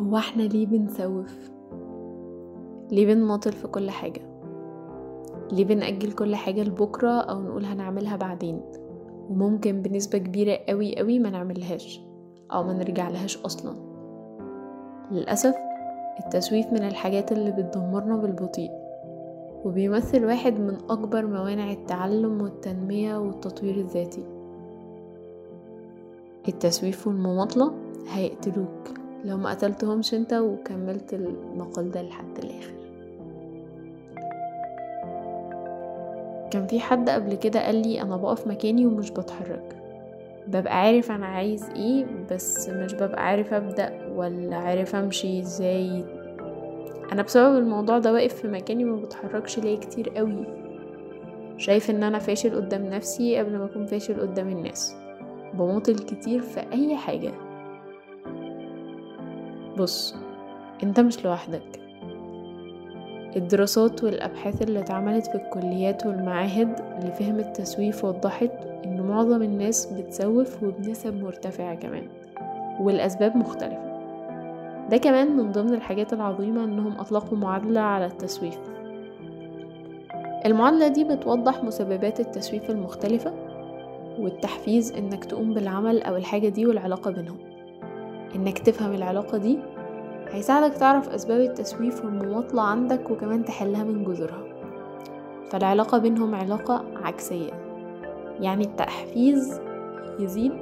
هو إحنا ليه بنسوف؟ ليه بنماطل في كل حاجة؟ ليه بنأجل كل حاجة لبكرة أو نقول هنعملها بعدين؟ وممكن بنسبة كبيرة قوي قوي ما نعملهاش أو ما نرجع لهاش أصلا. للأسف التسويف من الحاجات اللي بتدمرنا بالبطيء وبيمثل واحد من أكبر موانع التعلم والتنمية والتطوير الذاتي. التسويف والمماطلة هيقتلوك. لو ما قتلتهمش انت وكملت المقال ده لحد الآخر. كان في حد قبل كده قال لي أنا بقف مكاني ومش بتحرك. ببقى عارف أنا عايز إيه بس مش ببقى عارف أبدأ ولا عارف أمشي إزاي. أنا بسبب الموضوع ده واقف في مكاني ما بتحركش ليه كتير قوي. شايف إن أنا فاشل قدام نفسي قبل ما أكون فاشل قدام الناس. بماطل كتير في أي حاجة. بص انت مش لوحدك. الدراسات والأبحاث اللي اتعملت في الكليات والمعاهد لفهم التسويف وضحت إن معظم الناس بتسوف وبنسب مرتفعة كمان والأسباب مختلفة. ده كمان من ضمن الحاجات العظيمة إنهم أطلقوا معادلة على التسويف. المعادلة دي بتوضح مسببات التسويف المختلفة والتحفيز إنك تقوم بالعمل أو الحاجة دي والعلاقة بينهم. إنك تفهم العلاقة دي هيساعدك تعرف أسباب التسويف والمماطلة عندك وكمان تحلها من جذورها. فالعلاقة بينهم علاقة عكسية يعني التحفيز يزيد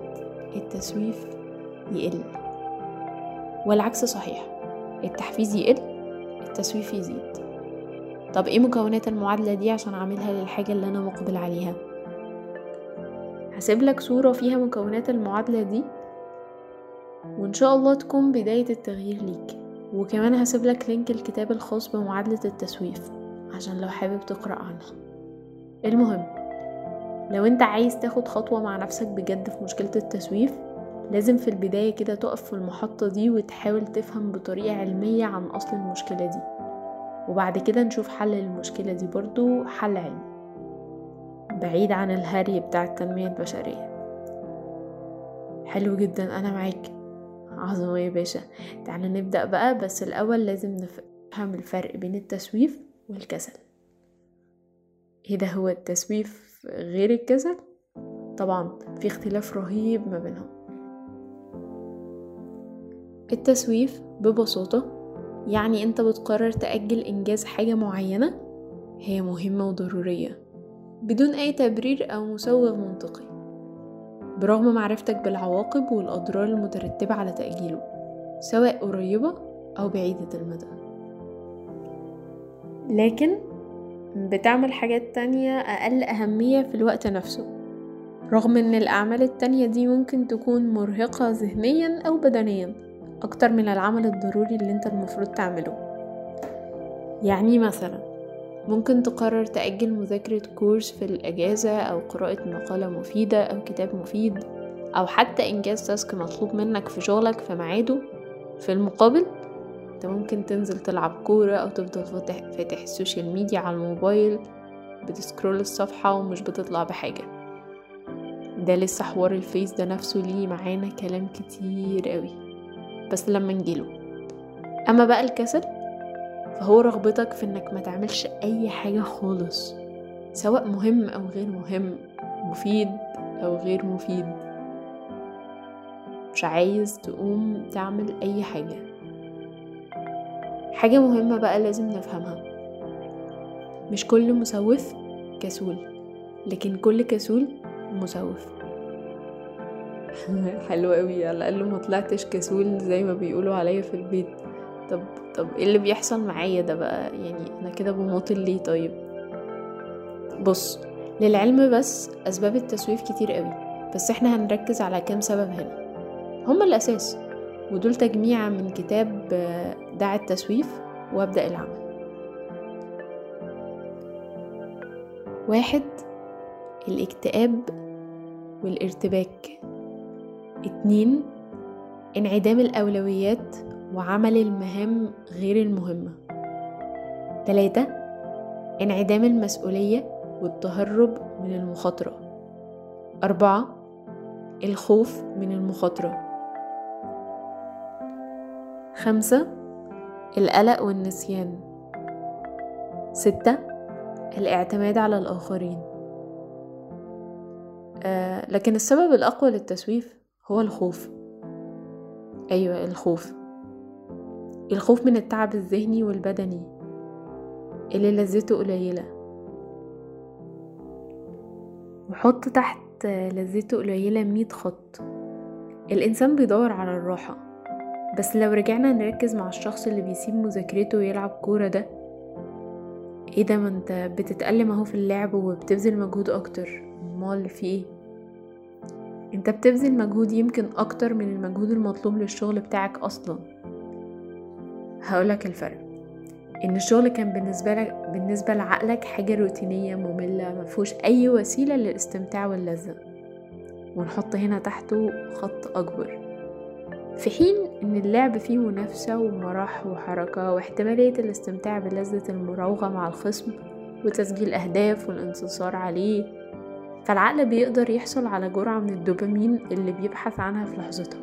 التسويف يقل. والعكس صحيح التحفيز يقل التسويف يزيد. طب إيه مكونات المعادلة دي عشان أعملها للحاجة اللي أنا مقبل عليها؟ هسيب لك صورة فيها مكونات المعادلة دي وإن شاء الله تكون بداية التغيير ليك. وكمان هسيب لك link الكتاب الخاص بمعادلة التسويف عشان لو حابب تقرأ عنها. المهم لو أنت عايز تاخد خطوة مع نفسك بجد في مشكلة التسويف لازم في البداية كده تقف في المحطة دي وتحاول تفهم بطريقة علمية عن أصل المشكلة دي. وبعد كده نشوف حل للمشكلة دي برضو حل علمي. بعيد عن الهري بتاع التنمية البشرية. حلو جدا أنا معاك. عظمة يا باشا. تعالى نبدأ بقى بس الأول لازم نفهم الفرق بين التسويف والكسل. إيه ده؟ هو التسويف غير الكسل؟ طبعا في اختلاف رهيب ما بينهم. التسويف ببساطة يعني أنت بتقرر تأجل إنجاز حاجة معينة هي مهمة وضرورية بدون أي تبرير أو مسوغ منطقي. برغم معرفتك بالعواقب والأضرار المترتبة على تأجيله سواء قريبة أو بعيدة المدى. لكن بتعمل حاجات تانية أقل أهمية في الوقت نفسه رغم إن الأعمال التانية دي ممكن تكون مرهقة ذهنيا أو بدنيا أكتر من العمل الضروري اللي أنت المفروض تعمله. يعني مثلا ممكن تقرر تأجل مذاكرة كورس في الأجازة أو قراءة مقالة مفيدة أو كتاب مفيد أو حتى إنجاز تاسك مطلوب منك في شغلك في ميعاده. في المقابل أنت ممكن تنزل تلعب كورة أو تفضل فاتح, فاتح ال social media على الموبايل بت scroll الصفحة ومش بتطلع بحاجة. ده لسه حوار الفيس ده نفسه ليه معانا كلام كتير قوي بس لما نجيله. أما بقى الكسل فهو رغبتك في إنك ما تعملش أي حاجة خالص سواء مهم أو غير مهم مفيد أو غير مفيد. مش عايز تقوم تعمل أي حاجة. حاجة مهمة بقى لازم نفهمها. مش كل مسوف كسول لكن كل كسول مسوف. حلو قوي على الأقل ما طلعتش كسول زي ما بيقولوا عليا في البيت. طب طب إيه اللي بيحصل معايا ده بقى؟ يعني أنا كده بماطل ليه طيب؟ بص للعلم بس أسباب التسويف كتير قوي بس إحنا هنركز على كام سبب هنا. هما الأساس ودول تجميع من كتاب دع التسويف وأبدأ العمل. واحد الاكتئاب والارتباك. اتنين انعدام الأولويات وعمل المهام غير المهمة. تلاتة انعدام المسؤولية والتهرب من المخاطرة. أربعة الخوف من المخاطرة. خمسة القلق والنسيان. ستة الاعتماد على الآخرين. آه لكن السبب الأقوى للتسويف هو الخوف. أيوة الخوف. الخوف من التعب الذهني والبدني اللي لذته قليلة. وحط تحت لذته قليلة مية خط. الإنسان بيدور على الراحة بس لو رجعنا نركز مع الشخص اللي بيسيب مذاكرته ويلعب كورة ده إيه ده؟ ما أنت بتتألم أهو في اللعب وبتبذل مجهود أكتر. أمال في إيه؟ أنت بتبذل مجهود يمكن أكتر من المجهود المطلوب للشغل بتاعك أصلا. هقولك الفرق. إن الشغل كان بالنسبة لك بالنسبة لعقلك حاجة روتينية مملة مفهوش أي وسيلة للاستمتاع واللذة. ونحط هنا تحته خط أكبر. في حين إن اللعب فيه منافسة ومرح وحركة واحتمالية الاستمتاع بلذة المراوغة مع الخصم وتسجيل أهداف والانتصار عليه فالعقل بيقدر يحصل على جرعة من الدوبامين اللي بيبحث عنها في لحظتها.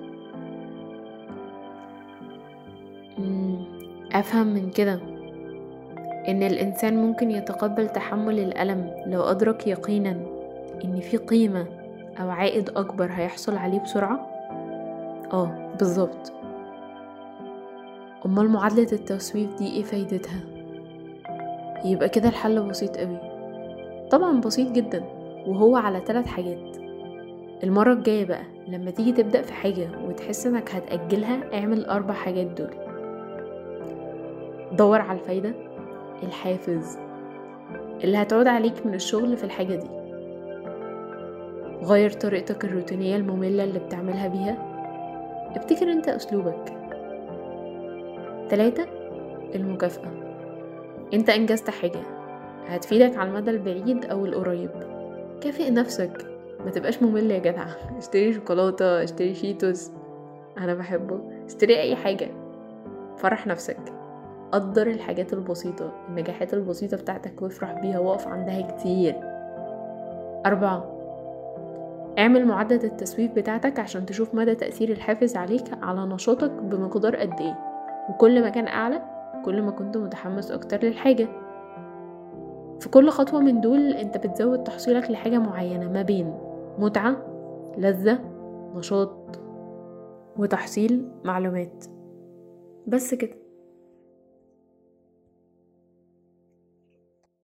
أفهم من كده إن الإنسان ممكن يتقبل تحمل الألم لو أدرك يقينا إن في قيمة أو عائد أكبر هيحصل عليه بسرعة؟ آه بالظبط. أمال معادلة التسويف دي إيه فايدتها؟ يبقى كده الحل بسيط قوي طبعا بسيط جدا وهو على ثلاث حاجات. المرة الجاية بقى لما تيجي تبدأ في حاجة وتحس إنك هتأجلها اعمل الأربع حاجات دول. دور على الفايدة الحافز اللي هتعود عليك من الشغل في الحاجة دي. غير طريقتك الروتينية المملة اللي بتعملها بيها. ابتكر انت أسلوبك. تلاتة المكافأة. انت انجزت حاجة هتفيدك على المدى البعيد أو القريب. كافئ نفسك ما تبقاش ممل يا جدع. اشتري شوكولاتة اشتري شيتوس أنا بحبه. اشتري أي حاجة. فرح نفسك. قدر الحاجات البسيطة النجاحات البسيطة بتاعتك وافرح بيها وقف عندها كتير. أربعة اعمل معدل التسويف بتاعتك عشان تشوف مدى تأثير الحافز عليك على نشاطك بمقدار قد إيه. وكل ما كان أعلى كل ما كنت متحمس أكتر للحاجة. في كل خطوة من دول أنت بتزود تحصيلك لحاجة معينة ما بين متعة لذة نشاط وتحصيل معلومات. بس كده.